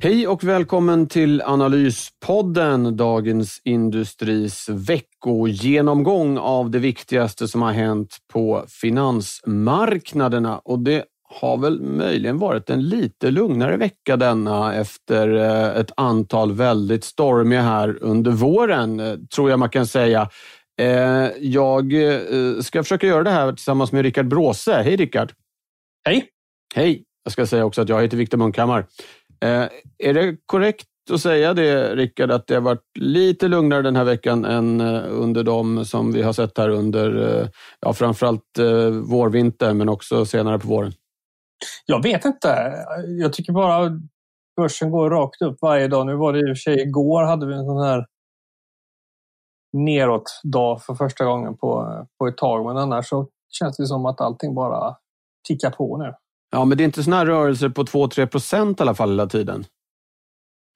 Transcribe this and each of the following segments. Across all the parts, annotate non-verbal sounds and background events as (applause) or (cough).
Hej och välkommen till Analyspodden, Dagens Industris veckogenomgång av det viktigaste som har hänt på finansmarknaderna. Och det har väl möjligen varit en lite lugnare vecka denna efter eh, ett antal väldigt stormiga här under våren, eh, tror jag man kan säga. Eh, jag ska försöka göra det här tillsammans med Rickard Bråse. Hej Rickard! Hej! Hej! Jag ska säga också att jag heter Viktor Munkhammar. Eh, är det korrekt att säga det, Rickard, att det har varit lite lugnare den här veckan än eh, under de som vi har sett här under eh, ja, framförallt vårvintern men också senare på våren? Jag vet inte. Jag tycker bara börsen går rakt upp varje dag. Nu var det i och för sig igår hade vi en sån här neråt dag för första gången på, på ett tag. Men annars så känns det som att allting bara tickar på nu. Ja, men det är inte såna här rörelser på 2-3 procent i alla fall hela tiden?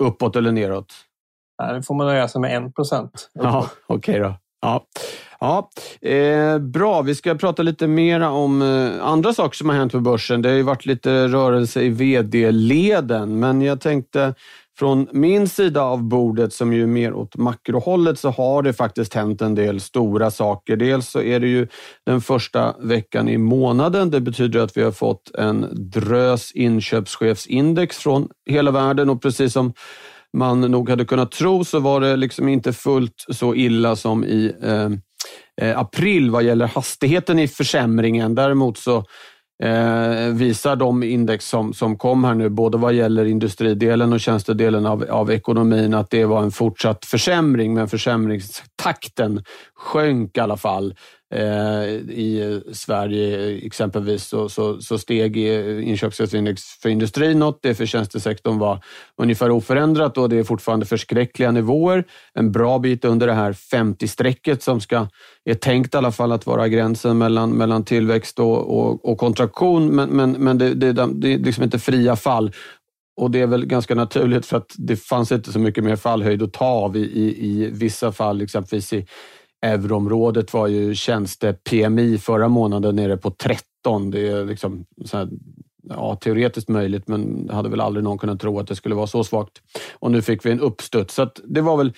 Uppåt eller neråt? Nej, det får man nöja sig med 1 procent. Ja, okej okay då. Ja. Ja, eh, bra. Vi ska prata lite mer om eh, andra saker som har hänt på börsen. Det har ju varit lite rörelse i vd-leden, men jag tänkte från min sida av bordet som ju är mer åt makrohållet så har det faktiskt hänt en del stora saker. Dels så är det ju den första veckan i månaden. Det betyder att vi har fått en drös inköpschefsindex från hela världen och precis som man nog hade kunnat tro så var det liksom inte fullt så illa som i eh, eh april vad gäller hastigheten i försämringen. Däremot så eh, visar de index som, som kom här nu, både vad gäller industridelen och tjänstedelen av, av ekonomin, att det var en fortsatt försämring, men försämringstakten sjönk i alla fall. Eh, I Sverige exempelvis så, så, så steg inköpschefsindex för industrin något, det för tjänstesektorn var ungefär oförändrat och det är fortfarande förskräckliga nivåer. En bra bit under det här 50-strecket som ska, är tänkt i alla fall att vara gränsen mellan, mellan tillväxt och, och, och kontraktion, men, men, men det, det, det är liksom inte fria fall. Och det är väl ganska naturligt för att det fanns inte så mycket mer fallhöjd att ta av i, i, i vissa fall, exempelvis i Euroområdet var ju tjänste-PMI förra månaden nere på 13. Det är liksom här, ja, teoretiskt möjligt, men hade väl aldrig någon kunnat tro att det skulle vara så svagt. Och nu fick vi en uppstuds, så det var väl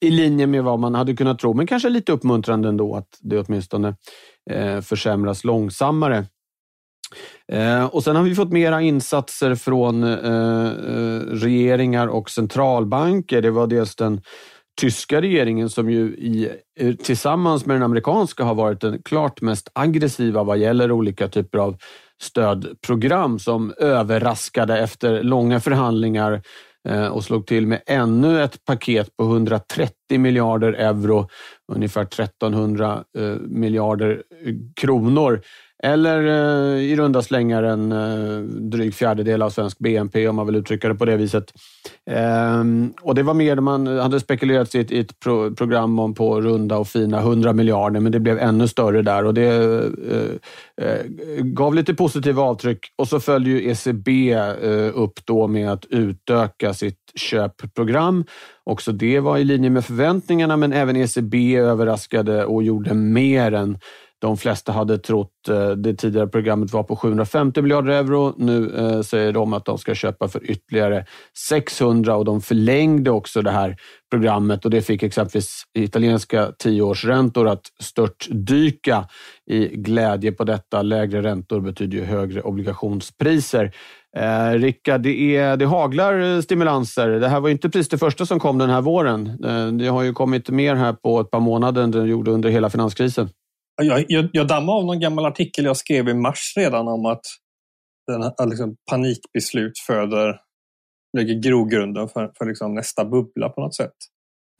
i linje med vad man hade kunnat tro, men kanske lite uppmuntrande ändå att det åtminstone eh, försämras långsammare. Eh, och sen har vi fått mera insatser från eh, eh regeringar och centralbanker. Det var dels den tyska regeringen som ju i, eh, tillsammans med den amerikanska har varit den klart mest aggressiva vad gäller olika typer av stödprogram som överraskade efter långa förhandlingar eh, och slog till med ännu ett paket på 130 miljarder euro, ungefär 1300 eh, miljarder kronor eller i runda slängar en dryg fjärdedel av svensk BNP om man vill uttrycka det på det viset. Ehm, och Det var mer man hade spekulerat i ett, ett pro program om på runda och fina 100 miljarder, men det blev ännu större där och det eh, eh, gav lite positiva avtryck. Och så följde ju ECB eh, upp då med att utöka sitt köpprogram. Också det var i linje med förväntningarna, men även ECB överraskade och gjorde mer än de flesta hade trott eh, det tidigare programmet var på 750 miljarder euro. Nu eh, säger de att de ska köpa för ytterligare 600 och de förlängde också det här programmet och det fick exempelvis italienska tioårsräntor att störtdyka i glädje på detta. Lägre räntor betyder ju högre obligationspriser. Eh, Rickard, det, det haglar eh, stimulanser. Det här var inte precis det första som kom den här våren. Eh, det har ju kommit mer här på ett par månader än det gjorde under hela finanskrisen. Jag, jag, jag dammade av någon gammal artikel jag skrev i mars redan om att den, liksom, panikbeslut föder, lägger grogrunden för, för liksom nästa bubbla på något sätt.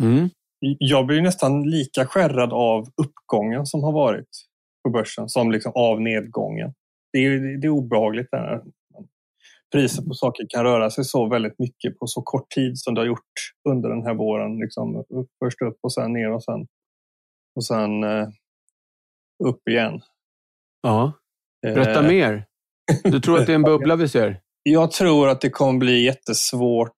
Mm. Jag blir nästan lika skärrad av uppgången som har varit på börsen som liksom av nedgången. Det är, det är obehagligt där. Priser på saker kan röra sig så väldigt mycket på så kort tid som det har gjort under den här våren. Liksom först upp och sen ner och sen, och sen eh, upp igen. Ja. Berätta eh. mer. Du tror att det är en (laughs) bubbla vi ser? Jag tror att det kommer bli jättesvårt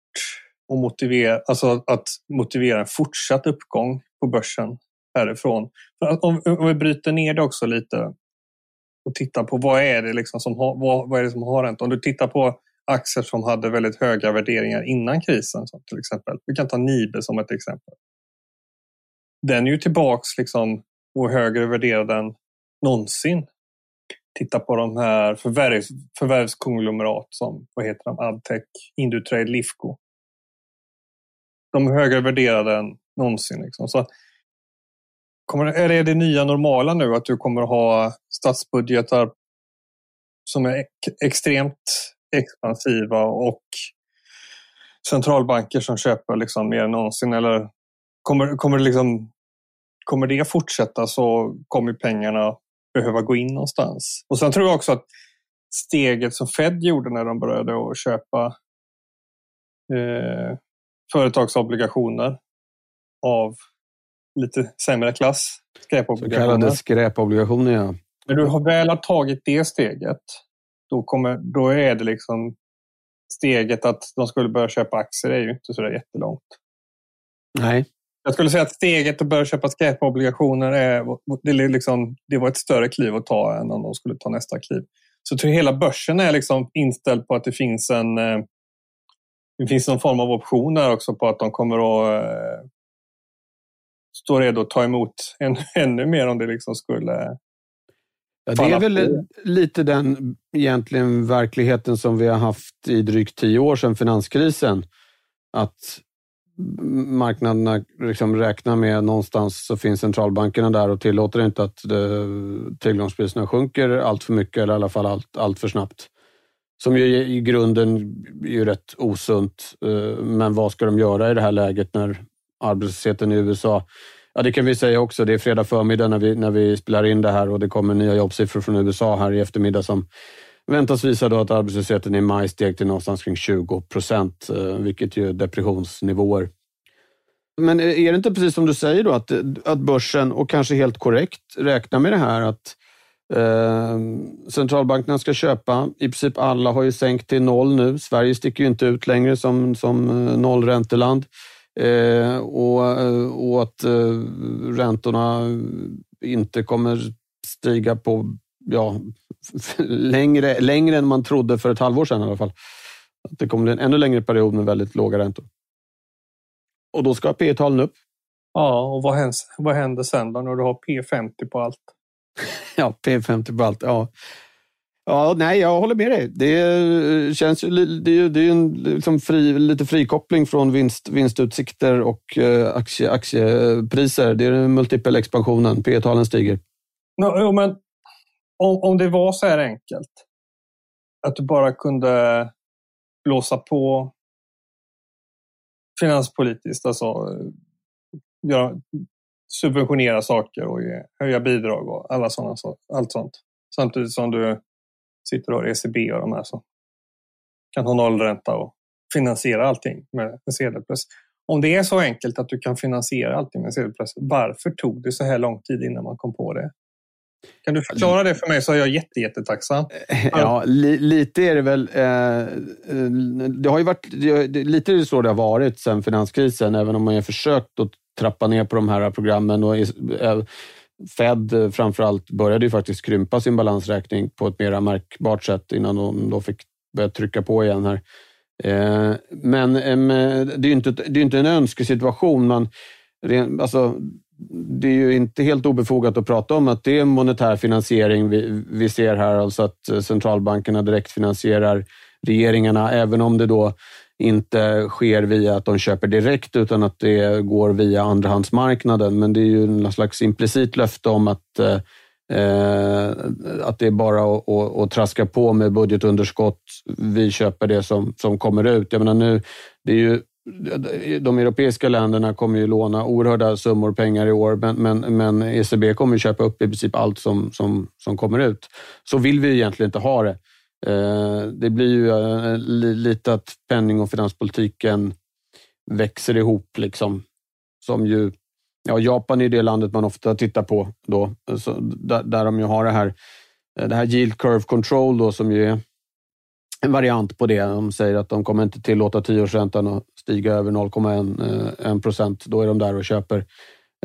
att motivera, alltså att motivera en fortsatt uppgång på börsen härifrån. Om, om vi bryter ner det också lite och tittar på vad är det liksom som har, vad, vad är det som har hänt. Om du tittar på aktier som hade väldigt höga värderingar innan krisen, till exempel. Vi kan ta Nibe som ett exempel. Den är ju tillbaks liksom och högre värderad än någonsin. Titta på de här förvärvs, förvärvskonglomerat som, vad heter de, Adtech, Indutrade, Lifco. De är högre värderade än någonsin. Liksom. Så kommer, är det det nya normala nu att du kommer att ha statsbudgetar som är extremt expansiva och centralbanker som köper liksom mer än någonsin? Eller kommer, kommer, det liksom, kommer det fortsätta så kommer pengarna behöva gå in någonstans. Och sen tror jag också att steget som Fed gjorde när de började att köpa eh, företagsobligationer av lite sämre klass. Skräpobligationer. Så kallade skräpobligationer, ja. När du har väl har tagit det steget, då, kommer, då är det liksom steget att de skulle börja köpa aktier är ju inte så jättelångt. Nej. Jag skulle säga att steget att börja köpa skräpobligationer är, det, är liksom, det var ett större kliv att ta än om de skulle ta nästa kliv. Så jag tror hela börsen är liksom inställd på att det finns en eh, det finns någon form av option där också på att de kommer att eh, stå redo att ta emot en, (laughs) ännu mer om det liksom skulle Ja, det är väl lite den egentligen verkligheten som vi har haft i drygt tio år sedan finanskrisen. Att marknaderna liksom räknar med någonstans så finns centralbankerna där och tillåter inte att eh, tillgångspriserna sjunker allt för mycket eller i alla fall allt, allt för snabbt. Som ju i grunden är ju rätt osunt. Eh, men vad ska de göra i det här läget när arbetslösheten i USA Ja, det kan vi säga också. Det är fredag förmiddag när vi, när vi spelar in det här och det kommer nya jobbsiffror från USA här i eftermiddag som väntas visa då att arbetslösheten i maj steg till någonstans kring 20 procent, eh, vilket ju är depressionsnivåer. Men är det inte precis som du säger då att, att börsen, och kanske helt korrekt, räknar med det här att eh, centralbankerna ska köpa. I princip alla har ju sänkt till noll nu. Sverige sticker ju inte ut längre som, som eh, nollränteland. Eh, och, eh, och att eh, räntorna inte kommer stiga på ja, (laughs) längre, längre än man trodde för ett halvår sedan i alla fall. Att det kommer bli en ännu längre period med väldigt låga räntor. Och då ska P talen upp. Ja, och vad händer, vad händer sen då när du har P50 på allt? (laughs) ja, P50 på allt. Ja. Ja, nej, jag håller med dig. Det känns ju, det, det är en liksom fri, lite frikoppling från vinst, vinstutsikter och eh, aktie, aktiepriser. Det är multipelexpansionen. P talen stiger. No, men om, om det var så här enkelt, att du bara kunde blåsa på finanspolitiskt, alltså eh, göra, subventionera saker och ge, höja bidrag och alla sådana, allt sånt. Samtidigt som du sitter och har ECB och de här som kan ha nollränta och finansiera allting med en sedelpress. Om det är så enkelt att du kan finansiera allting med sedelpress, varför tog det så här lång tid innan man kom på det? Kan du förklara det för mig så är jag jätte, jättetacksam. (laughs) Ja, li, lite är det väl. Eh, eh det har ju varit, det, lite är det så det har varit sedan finanskrisen, även om man har försökt att trappa ner på de här programmen. Och, eh, Fed framförallt började ju faktiskt krympa sin balansräkning på ett mer märkbart sätt innan de då fick börja trycka på igen här. Eh, men eh, det är ju inte, det är inte en önskesituation. Man, alltså, det är ju inte helt obefogat att prata om att det är monetär finansiering vi, vi ser här, alltså att eh, centralbankerna direkt finansierar regeringarna, även om det då inte sker via att de köper direkt utan att det går via andrahandsmarknaden. Men det är ju en slags implicit löfte om att eh, Eh, att det är bara att, att, att, traska på med budgetunderskott. Vi köper det som, som kommer ut. Jag menar nu, det är ju, de europeiska länderna kommer ju låna oerhörda summor pengar i år, men, men, men ECB kommer köpa upp i princip allt som, som, som kommer ut. Så vill vi egentligen inte ha det. Eh, det blir ju eh, lite att penning och finanspolitiken växer ihop, liksom. Som ju Ja, Japan är det landet man ofta tittar på då, så där, där de ju har det här, eh, det här yield curve control då, som ju är en variant på det. De säger att de kommer inte tillåta tioårsräntan att stiga över 0,1 eh, procent. Då är de där och köper.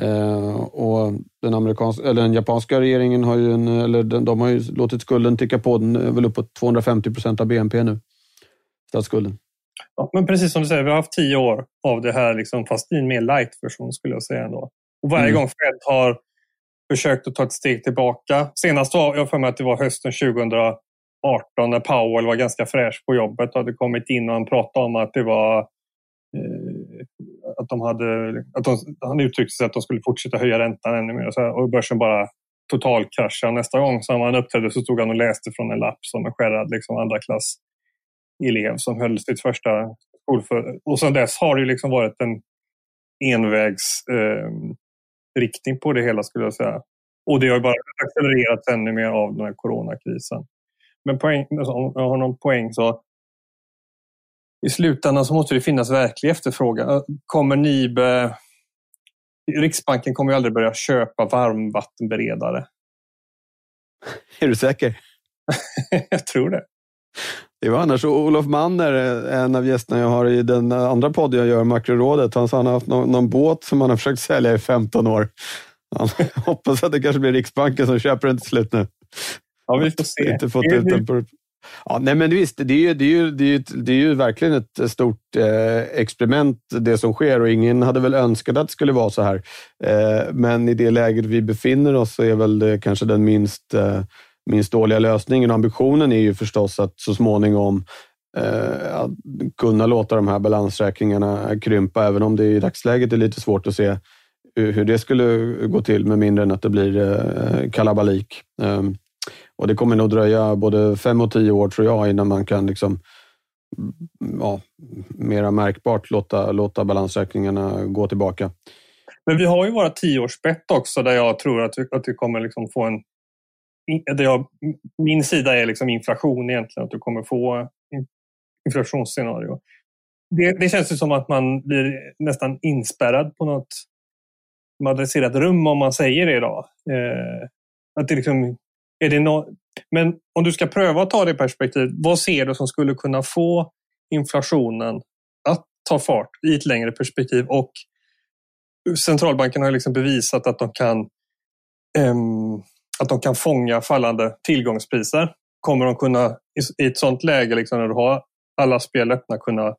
Eh, och den, amerikanska, eller den japanska regeringen har ju, en, eller de har ju låtit skulden ticka på. Den är väl uppåt 250 procent av BNP nu, statsskulden. Ja, men precis som du säger, vi har haft tio år av det här, liksom, fast i en mer light-version skulle jag säga. Ändå. Och varje mm. gång Fed har försökt att ta ett steg tillbaka. Senast var jag för mig att det var hösten 18, när Powell var ganska fräsch på jobbet och hade kommit in och han pratade om att det var eh, att de hade, att de, han uttryckte sig att de skulle fortsätta höja räntan ännu mer och, så här, och börsen bara totalkraschade. Nästa gång som han uppträdde så stod han och läste från en lapp som en skärrad liksom, andra klass elev som höll sitt första skolför... Och sedan dess har det liksom varit en envägs eh, riktning på det hela skulle jag säga. Och det har bara accelererat ännu mer av den här coronakrisen. Men poäng, alltså, om jag har någon poäng så i slutändan så måste det finnas verklig efterfrågan. Kommer NIBE... Riksbanken kommer ju aldrig börja köpa varmvattenberedare. Är du säker? (laughs) jag tror det. Det var annars Olof Manner, en av gästerna jag har i den andra podden jag gör, Makrorådet. Han sa att han har haft någon, någon båt som han har försökt sälja i 15 år. Han (laughs) hoppas att det kanske blir Riksbanken som köper den till slut nu. Ja, vi får se. Inte fått ut den på... Ja, nej, men visst, det är, ju, det, är ju, det, är ju, det är ju verkligen ett stort eh, experiment det som sker och ingen hade väl önskat att det skulle vara så här. Eh, men i det läget vi befinner oss så är väl det kanske den minst eh, minst dåliga lösningen. Ambitionen är ju förstås att så småningom eh, kunna låta de här balansräkningarna krympa, även om det i dagsläget är lite svårt att se hur det skulle gå till med mindre än att det blir eh, kalabalik. Ehm, och det kommer nog dröja både fem och tio år tror jag innan man kan liksom, ja, mera märkbart låta, låta balansräkningarna gå tillbaka. Men vi har ju våra tioårsbett också där jag tror att vi, att vi kommer liksom få en Där jag, min sida är liksom inflation egentligen, att du kommer få inflationsscenario. Det, det känns ju som att man blir nästan inspärrad på något adresserat rum om man säger det idag. Eh, att det liksom, är det no Men om du ska pröva att ta det perspektivet, vad ser du som skulle kunna få inflationen att ta fart i ett längre perspektiv? Och centralbanken har liksom bevisat att de kan um, att de kan fånga fallande tillgångspriser. Kommer de kunna i ett sådant läge liksom, när du har alla spel öppna kunna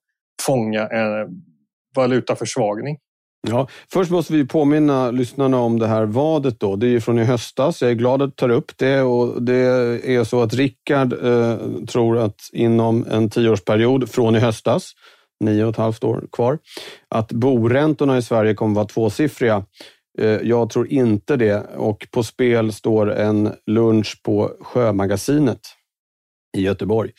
fånga en valutaförsvagning? Ja, först måste vi påminna lyssnarna om det här vadet. Då. Det är från i höstas. Jag är glad att du tar upp det. Och det är så att Rickard eh, tror att inom en tioårsperiod från i höstas, nio och ett halvt år kvar, att boräntorna i Sverige kommer vara tvåsiffriga. Eh, jag tror inte det och på spel står en lunch på Sjömagasinet i Göteborg.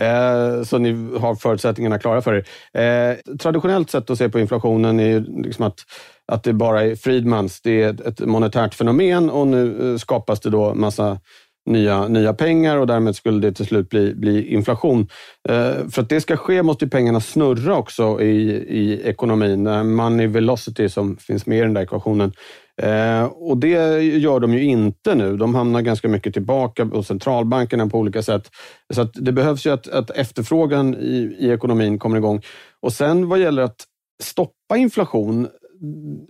Eh, så ni har förutsättningarna klara för er. Eh, traditionellt sätt att se på inflationen är liksom att, att det bara är Friedmans. Det är ett monetärt fenomen och nu eh, skapas det då massa nya, nya pengar och därmed skulle det till slut bli, bli inflation. Eh, för att det ska ske måste pengarna snurra också i, i ekonomin. Eh, money velocity som finns med i den där ekvationen. Eh, och det gör de ju inte nu. De hamnar ganska mycket tillbaka hos centralbankerna på olika sätt. Så att det behövs ju att, att efterfrågan i, i ekonomin kommer igång. Och sen vad gäller att stoppa inflation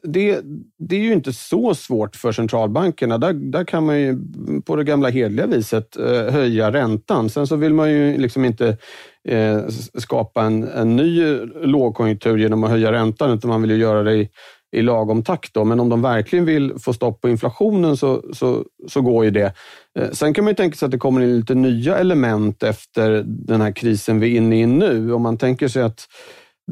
det, det är ju inte så svårt för centralbankerna. Där, där kan man ju på det gamla hedliga viset eh, höja räntan. Sen så vill man ju liksom inte eh, skapa en, en ny lågkonjunktur genom att höja räntan, utan man vill ju göra det i, i lagom takt. Då. Men om de verkligen vill få stopp på inflationen så, så, så går ju det. Eh, sen kan man ju tänka sig att det kommer in lite nya element efter den här krisen vi är inne i nu. Om man tänker sig att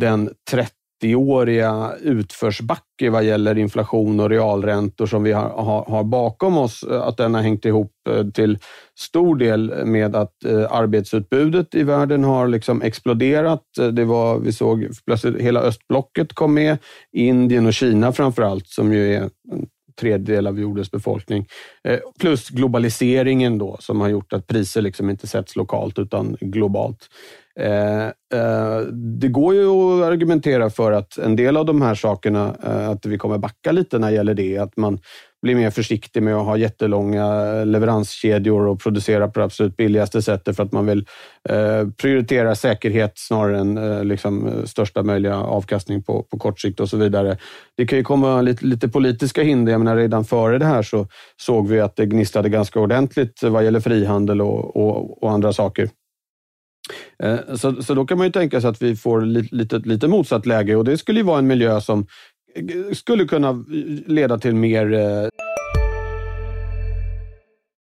den 30 30-åriga utförsbacke vad gäller inflation och realräntor som vi har, har, har, bakom oss, eh, att den har hängt ihop eh, till stor del med att eh, arbetsutbudet i världen har liksom exploderat. Det var, vi såg plötsligt hela östblocket kom med, Indien och Kina framför allt, som ju är tredjedel av jordens befolkning. Plus globaliseringen då, som har gjort att priser liksom inte sätts lokalt utan globalt. Eh, eh, det går ju att argumentera för att en del av de här sakerna, eh, att vi kommer backa lite när det gäller det. Att man blir mer försiktig med att ha jättelånga leveranskedjor och producera på det absolut billigaste sättet för att man vill prioritera säkerhet snarare än liksom, största möjliga avkastning på, på kort sikt och så vidare. Det kan ju komma lite, lite politiska hinder. Jag menar, redan före det här så såg vi att det gnistrade ganska ordentligt vad gäller frihandel och, och, och andra saker. Eh, så, så då kan man ju tänka sig att vi får lite, lite, lite motsatt läge och det skulle ju vara en miljö som eh, skulle kunna eh, leda till mer...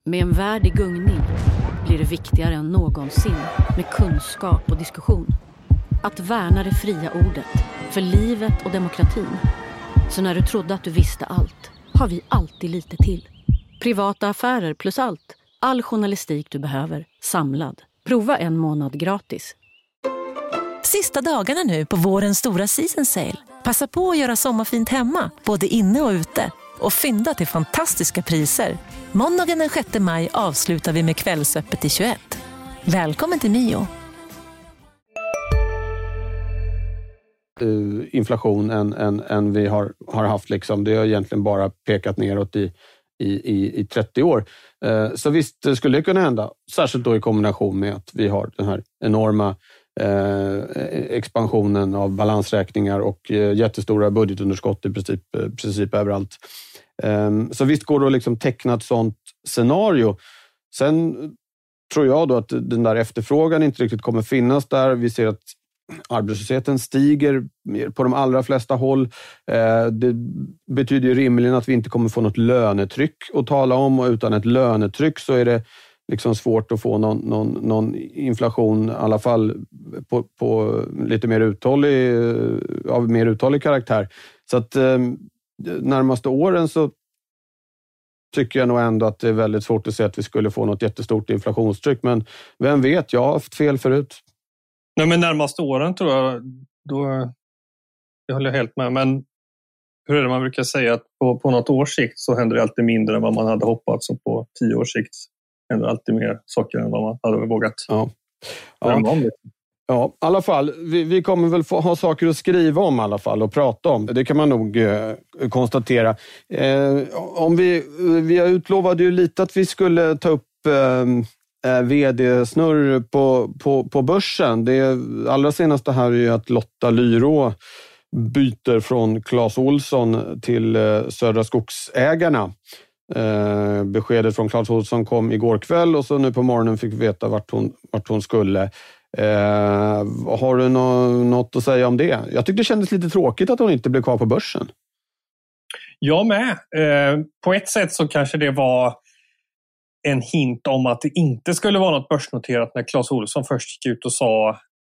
Med en värld i gungning blir det viktigare än någonsin med kunskap och diskussion. Att värna det fria ordet, för livet och demokratin. Så när du trodde att du visste allt, har vi alltid lite till. Privata affärer plus allt. All journalistik du behöver, samlad. Prova en månad gratis. Sista dagarna nu på vårens stora season sale. Passa på att göra sommarfint hemma, både inne och ute. Och fynda till fantastiska priser. Måndagen den 6 maj avslutar vi med Kvällsöppet i 21. Välkommen till Mio. Uh, inflation än, än, än vi har, har haft. Liksom. Det har egentligen bara pekat neråt i, i, i, i 30 år. Eh, så visst det skulle det kunna hända, särskilt då i kombination med att vi har den här enorma eh, expansionen av balansräkningar och eh, jättestora budgetunderskott i princip, princip överallt. Ehm, så visst går det att liksom teckna ett sånt scenario. Sen tror jag då att den där efterfrågan inte riktigt kommer finnas där. Vi ser att arbetslösheten stiger på de allra flesta håll. Eh, det betyder ju rimligen att vi inte kommer få något lönetryck att tala om och utan ett lönetryck så är det liksom svårt att få någon, någon, någon inflation, i alla fall på, på, lite mer uthållig, av mer uthållig karaktär. Så att ehm, närmaste åren så tycker jag nog ändå att det är väldigt svårt att se att vi skulle få något jättestort inflationstryck. Men vem vet, jag har haft fel förut. Nej, men närmaste åren tror jag, då, det håller jag helt med. Men hur är det man brukar säga att på, på något års sikt så händer det alltid mindre än vad man hade hoppats och på tio års sikt händer alltid mer saker än vad man hade vågat. Ja. Ja. Ja, i alla fall. Vi, vi, kommer väl få ha saker att skriva om i alla fall och prata om. Det kan man nog eh, konstatera. Eh, om vi, vi utlovade ju lite att vi skulle ta upp ehm, eh, vd-snurr på, på, på börsen. Det allra senaste här är ju att Lotta Lyrå byter från Clas Olsson till eh, Södra Skogsägarna. Eh, beskedet från Clas Olsson kom igår kväll och så nu på morgonen fick vi veta vart hon, vart hon skulle. Eh, har du no något att säga om det? Jag tyckte det kändes lite tråkigt att hon inte blev kvar på börsen. Jag med. Eh, på ett sätt så kanske det var en hint om att det inte skulle vara något börsnoterat när Claes Olsson först gick ut och sa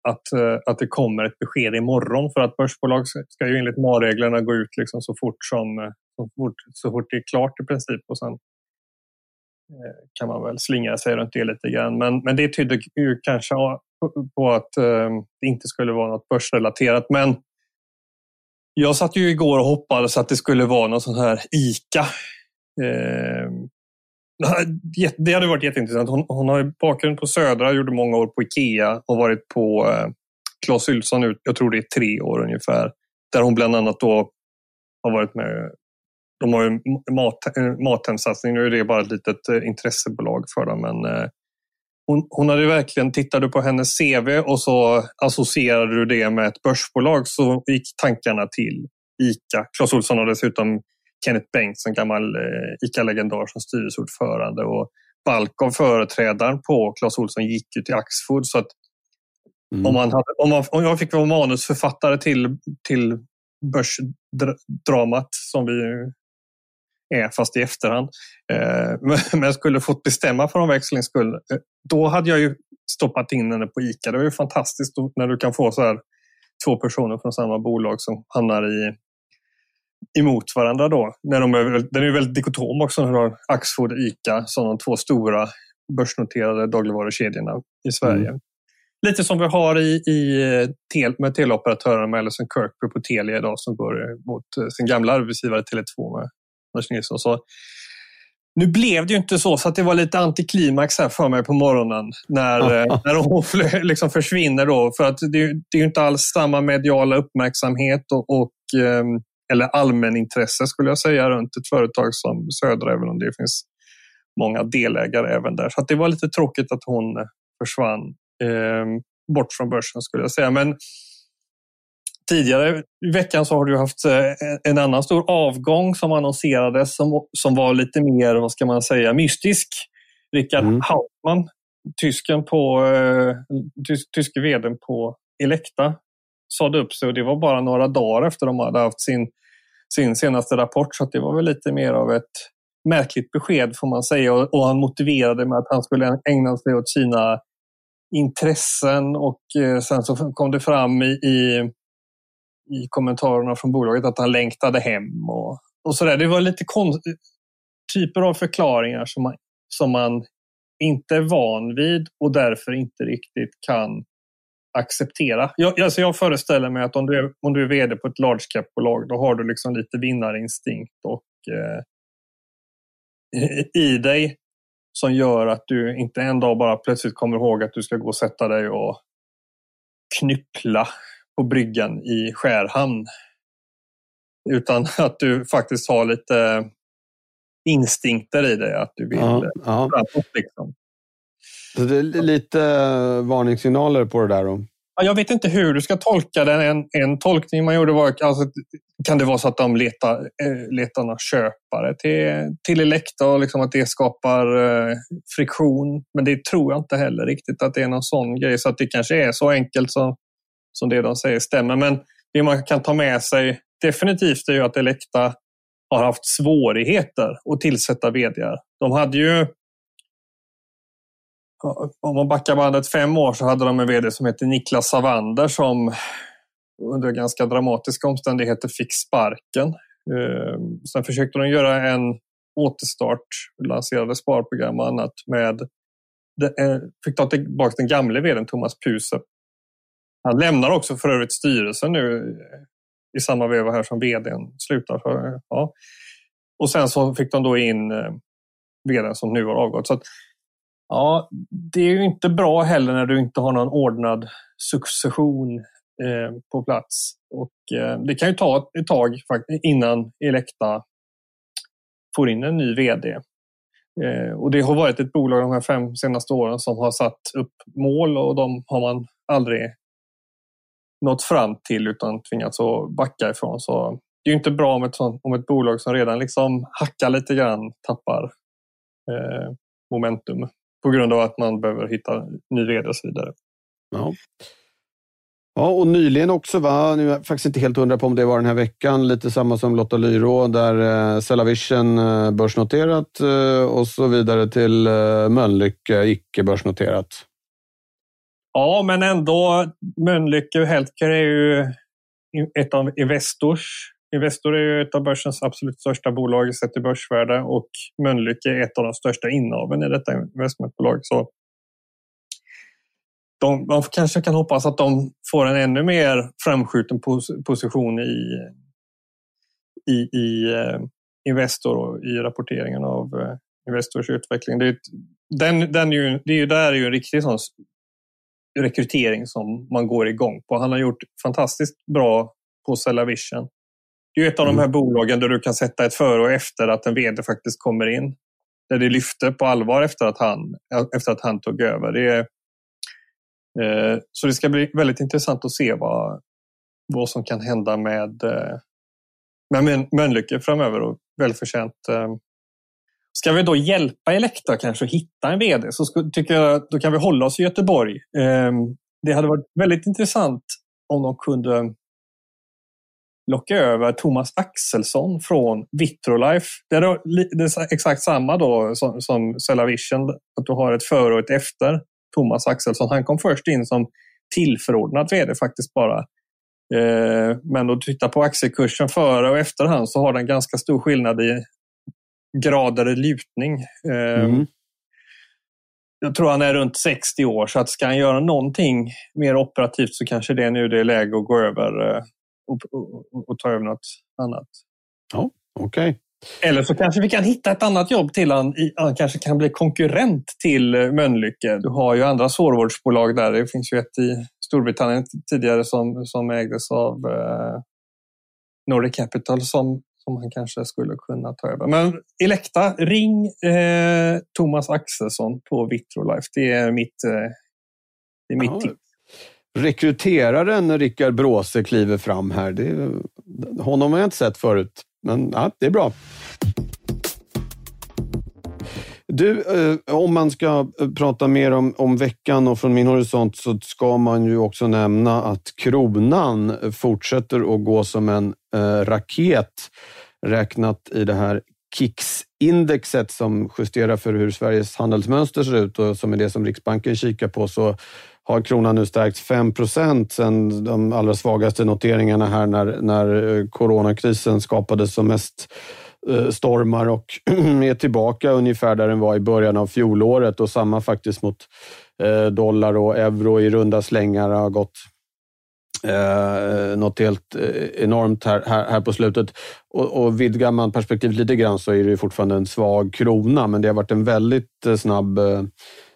att, eh, att det kommer ett besked imorgon för att börsbolag ska ju enligt MA-reglerna gå ut liksom så fort som eh, så fort, så fort det är klart i princip. Och sen eh, kan man väl slingra sig runt det lite grann. Men, men det tyder ju kanske på att det inte skulle vara något börsrelaterat. Men jag satt ju igår och hoppades att det skulle vara någon sån här ICA. Eh, det hade varit jätteintressant. Hon, hon har bakgrund på Södra, gjorde många år på Ikea och varit på eh, Clas Ohlson jag tror det är tre år ungefär. Där hon bland annat då har varit med de har ju mat, eh, Mathemsatsning, nu är det bara ett litet eh, intressebolag för dem. Men eh, hon, hon hade verkligen, tittade på hennes CV och så associerade du det med ett börsbolag så gick tankarna till ICA. Clas Ohlson har dessutom Kenneth Bengtsson, gammal eh, ICA-legendar som styrelseordförande och balk av företrädaren på Clas Ohlson gick ju till Axfood. Så att mm. om, man hade, om, man, om jag fick vara manusförfattare till, till börsdramat som vi är, fast i efterhand. Eh, men skulle fått bestämma för omväxlings skull. Eh, då hade jag ju stoppat in henne på ICA. Det var ju fantastiskt när du kan få så här två personer från samma bolag som hamnar i, emot varandra då. När de är, den är väldigt dikotom också. När du har Axfood och ICA som de två stora börsnoterade dagligvarukedjorna i Sverige. Mm. Lite som vi har i, i tel, med teleoperatörerna med Ellison Kirkby på Telia idag som går mot sin gamla arbetsgivare Tele2 med Lars Nilsson. Så nu blev det ju inte så, så att det var lite antiklimax här för mig på morgonen när, (laughs) när hon liksom försvinner. Då, för att det, det är ju inte alls samma mediala uppmärksamhet och, och ehm, eller allmänintresse skulle jag säga runt ett företag som Södra, även om det finns många delägare även där. Så det var lite tråkigt att hon försvann eh, bort från börsen skulle jag säga. Men tidigare i veckan så har du haft eh, en annan stor avgång som annonserades som, som var lite mer, vad ska man säga, mystisk. Rickard mm. Hauptmann, tysken på, eh, tys, tyske vdn på Elekta, sade upp sig och det var bara några dagar efter de hade haft sin, sin senaste rapport. Så det var väl lite mer av ett märkligt besked får man säga och, och han motiverade med att han skulle ägna sig åt sina intressen och eh, sen så kom det fram i, i i kommentarerna från bolaget att han längtade hem och, och sådär. Det var lite typer av förklaringar som man, som man inte är van vid och därför inte riktigt kan acceptera. Jag, alltså jag föreställer mig att om du, är, om du är vd på ett large cap-bolag då har du liksom lite vinnarinstinkt och eh, i dig som gör att du inte en dag bara plötsligt kommer ihåg att du ska gå och sätta dig och knyppla på bryggan i Skärhamn. Utan att du faktiskt har lite instinkter i dig att du vill ja, ja. framåt. Liksom. Så det är lite eh, varningssignaler på det där då? Jag vet inte hur du ska tolka den. En, en tolkning man gjorde var alltså, kan det vara så att de letar, eh, letar några köpare till, till Elekta och liksom att det skapar eh, friktion. Men det tror jag inte heller riktigt att det är någon sån grej. Så att det kanske är så enkelt som som det de säger stämmer. Men det man kan ta med sig definitivt är ju att Elekta har haft svårigheter att tillsätta vd. De hade ju om man backar bandet fem år så hade de en vd som hette Niklas Savander som under ganska dramatiska omständigheter fick sparken. Eh, sen försökte de göra en återstart, lanserade sparprogram och annat med eh, fick ta tillbaka den gamle vdn Thomas Puse han lämnar också för övrigt styrelsen nu eh, i samma veva här som vdn slutar. För, ja. Och sen så fick de då in vdn som nu har avgått. Så att, ja, det är ju inte bra heller när du inte har någon ordnad succession eh, på plats. Och, eh, det kan ju ta ett tag innan Elekta får in en ny vd. Eh, och det har varit ett bolag de här fem senaste åren som har satt upp mål och de har man aldrig nått fram till utan tvingats att backa ifrån. Så det är inte bra om ett, sånt, om ett bolag som redan liksom hackar lite grann tappar eh, momentum på grund av att man behöver hitta ny vd och så vidare. Ja. Ja, och nyligen också, va? nu är jag faktiskt inte helt hundra på om det var den här veckan, lite samma som Lotta Lyro, där eh, Cellavision eh, börsnoterat eh, och så vidare till Mölnlycke icke börsnoterat. Ja, men ändå. Mölnlycke Healthcare är ju ett av Investors. Investor är ju ett av börsens absolut största bolag sett till börsvärde och Mölnlycke är ett av de största innehaven i detta investmentbolag. Så de, man kanske kan hoppas att de får en ännu mer framskjuten pos position i, i, i eh, Investor och i rapporteringen av eh, Investors utveckling. Det är, den, den är ju, det är ju där är ju en riktig sån rekrytering som man går igång på. Han har gjort fantastiskt bra på Cellavision. Det är ett av mm. de här bolagen där du kan sätta ett före och efter att en vd faktiskt kommer in. Där det lyfte på allvar efter att han, efter att han tog över. Det är, eh, så det ska bli väldigt intressant att se vad, vad som kan hända med, eh, med Mölnlycke framöver och välförtjänt eh, Ska vi då hjälpa Elekta kanske att hitta en VD så tycker jag då kan vi hålla oss i Göteborg. Ehm, det hade varit väldigt intressant om de kunde locka över Thomas Axelsson från Vitrolife. Det är, exakt samma då som, som Cellavision, att du har ett före och ett efter Thomas Axelsson. Han kom först in som tillförordnad vd faktiskt bara Eh, men om du tittar på aktiekursen före och efterhand så har den ganska stor skillnad i grader i lutning. Eh, mm. Jag tror han är runt 60 år så att ska han göra någonting mer operativt så kanske det är nu det är läge att gå över och, och, och ta över något annat. Ja, okej. Okay. Eller så kanske vi kan hitta ett annat jobb till han. Han kanske kan bli konkurrent till Mölnlycke. Du har ju andra sårvårdsbolag där. Det finns ju ett i Storbritannien tidigare som, som ägdes av eh, Nordic Capital som, som han kanske skulle kunna ta över. Men Elekta, ring eh, Thomas Axelsson på Vitrolife. Det är mitt, eh, det är mitt tips. Rekryteraren Rickard Bråse kliver fram här. Det, honom har jag inte sett förut. Men ja, det är bra. Du, eh, om man ska eh, prata mer om, om veckan och från min horisont så ska man ju också nämna att kronan fortsätter att gå som en eh, raket räknat i det här KIX-indexet som justerar för hur Sveriges handelsmönster ser ut och som är det som Riksbanken kikar på så har kronan nu stärkts 5 procent sen de allra svagaste noteringarna här när, när eh, coronakrisen skapade som mest eh, stormar och (clears throat) är tillbaka ungefär där den var i början av fjolåret och samma faktiskt mot eh, dollar och euro i runda slängar har gått eh, något helt enormt här, här, här på slutet. Och, och vidgar man perspektivet lite grann så är det fortfarande en svag krona, men det har varit en väldigt snabb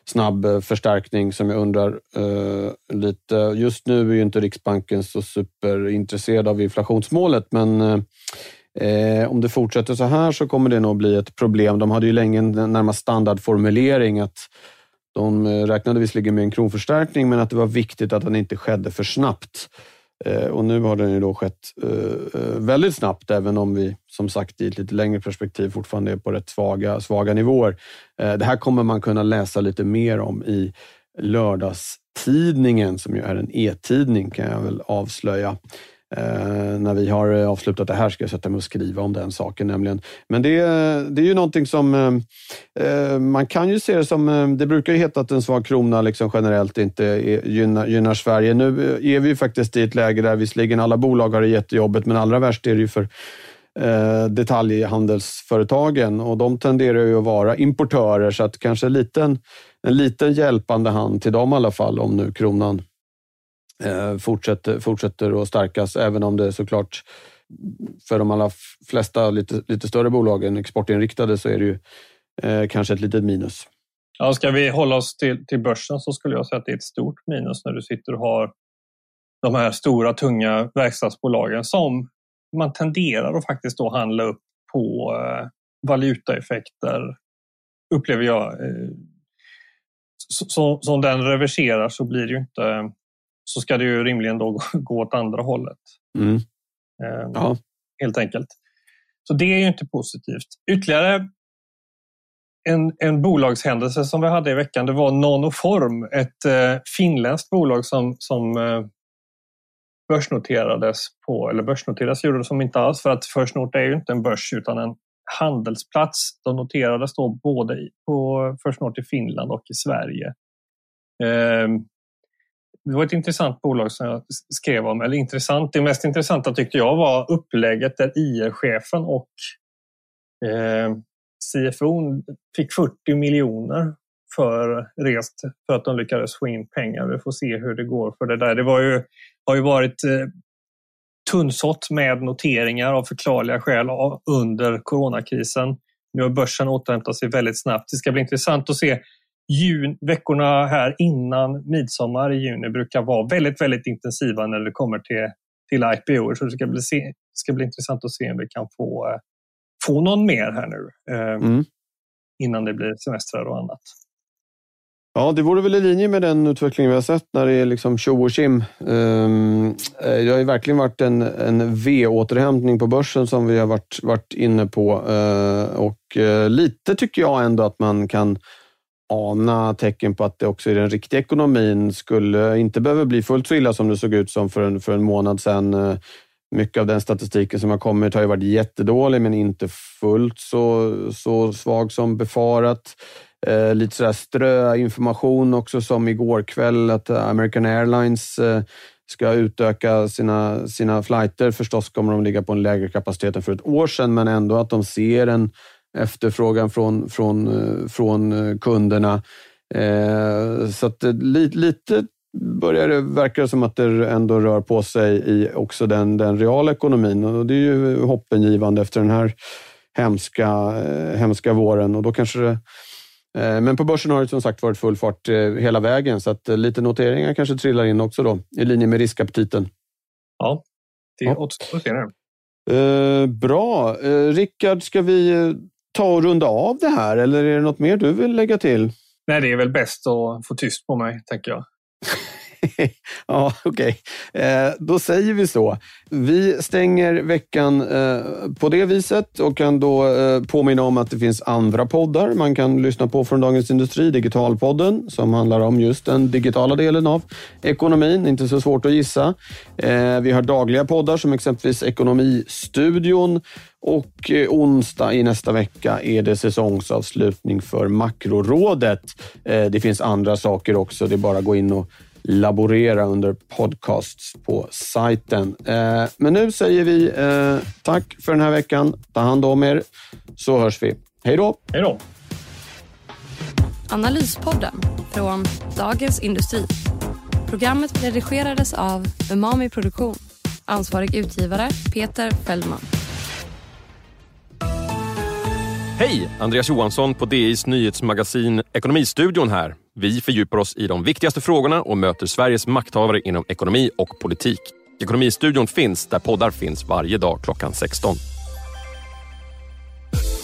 snabb eh, förstärkning som jag undrar eh, lite. Just nu är ju inte Riksbanken så superintresserad av inflationsmålet, men eh, eh, om det fortsätter så här så kommer det nog bli ett problem. De hade ju länge en närmast standardformulering att de eh, räknade visserligen med en kronförstärkning, men att det var viktigt att den inte skedde för snabbt. Eh, och nu har den ju då skett eh, eh, väldigt snabbt, även om vi som sagt i ett lite längre perspektiv fortfarande är på rätt svaga, svaga nivåer. Det här kommer man kunna läsa lite mer om i lördagstidningen, som ju är en e-tidning kan jag väl avslöja. Eh, när vi har eh, avslutat det här ska jag sätta mig och skriva om den saken nämligen. Men det, det är ju någonting som eh, eh man kan ju se det som, eh, det brukar ju heta att en svag krona liksom generellt inte är, gynnar, gynnar Sverige. Nu är vi ju faktiskt i ett läge där visserligen alla bolag har det jättejobbigt, men allra värst är det ju för eh, detaljhandelsföretagen och de tenderar ju att vara importörer så att kanske en liten, en liten hjälpande hand till dem i alla fall om nu kronan Eh, fortsätter, fortsätter att stärkas, även om det såklart för de allra flesta lite, lite större bolagen, exportinriktade, så är det ju eh, kanske ett litet minus. Ja, ska vi hålla oss till, till börsen så skulle jag säga att det är ett stort minus när du sitter och har de här stora tunga verkstadsbolagen som man tenderar att faktiskt då handla upp på eh, valutaeffekter, upplever jag. Eh, så, så, som den reverserar så blir det ju inte så ska det ju rimligen då (laughs) gå åt andra hållet. Mm. Ehm, ja. Helt enkelt. Så det är ju inte positivt. Ytterligare en, en bolagshändelse som vi hade i veckan, det var Nanoform, ett eh, finländskt bolag som, som eh, börsnoterades på, eller börsnoterades gjorde det som inte alls för att First North är ju inte en börs utan en handelsplats. De noterades då både på First North i Finland och i Sverige. Eh, det var ett intressant bolag som jag skrev om. Eller intressant, det mest intressanta tyckte jag var upplägget där IR-chefen och eh, CFO fick 40 miljoner för rest för att de lyckades få in pengar. Vi får se hur det går för det där. Det var ju, har ju varit eh, tunnsått med noteringar av förklarliga skäl under coronakrisen. Nu har börsen återhämtat sig väldigt snabbt. Det ska bli intressant att se jun, veckorna här innan midsommar i juni brukar vara väldigt, väldigt intensiva när det kommer till, till IPO. Så det ska bli, se, ska bli intressant att se om vi kan få, eh, få någon mer här nu eh, mm. innan det blir semestrar och annat. Ja, det vore väl i linje med den utveckling vi har sett när det är liksom tjo och tjim. Um, det har ju verkligen varit en, en V-återhämtning på börsen som vi har varit, varit inne på. Uh, och lite tycker jag ändå att man kan ana tecken på att det också i den riktiga ekonomin skulle inte behöva bli fullt så illa som det såg ut som för en, för en månad sedan. Eh, mycket av den statistiken som har kommit har ju varit jättedålig, men inte fullt så, så svag som befarat. Eh, lite sådär ströinformation också som igår kväll att American Airlines eh, ska utöka sina, sina flighter. Förstås kommer de ligga på en lägre kapacitet än för ett år sedan, men ändå att de ser en efterfrågan från, från, eh, från eh, kunderna. Eh, så att lite, lite börjar det verka som att det ändå rör på sig i också den, den reala ekonomin och det är ju hoppengivande efter den här hemska, hemska våren och då kanske det men på börsen har det som sagt varit full fart hela vägen så att lite noteringar kanske trillar in också då i linje med riskaptiten. Ja, det återstår att se Bra. Rickard, ska vi ta och runda av det här eller är det något mer du vill lägga till? Nej, det är väl bäst att få tyst på mig, tänker jag. (laughs) (laughs) ja, okej. Okay. Eh, då säger vi så. Vi stänger veckan eh, på det viset och kan då eh, påminna om att det finns andra poddar man kan lyssna på från Dagens Industri. Digitalpodden som handlar om just den digitala delen av ekonomin. Inte så svårt att gissa. Eh, vi har dagliga poddar som exempelvis Ekonomistudion och eh, onsdag i nästa vecka är det säsongsavslutning för Makrorådet. Eh, det finns andra saker också. Det är bara att gå in och laborera under podcasts på sajten. Eh, men nu säger vi tack för den här veckan. Ta hand om er så hörs vi. Hej då! Hej då! Analyspodden från Dagens Industri. Programmet redigerades av Umami Produktion. Ansvarig utgivare Peter Fellman. Hej! Andreas Johansson på DIs nyhetsmagasin Ekonomistudion här. Vi fördjupar oss i de viktigaste frågorna och möter Sveriges makthavare inom ekonomi och politik. Ekonomistudion finns där poddar finns varje dag klockan 16.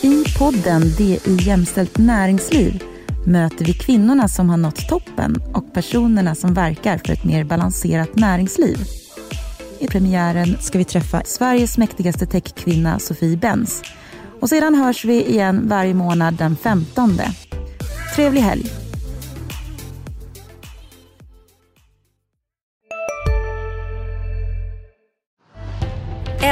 I podden DI Jämställt näringsliv möter vi kvinnorna som har nått toppen och personerna som verkar för ett mer balanserat näringsliv. I premiären ska vi träffa Sveriges mäktigaste techkvinna Sofie Benz och sedan hörs vi igen varje månad den 15. Trevlig helg!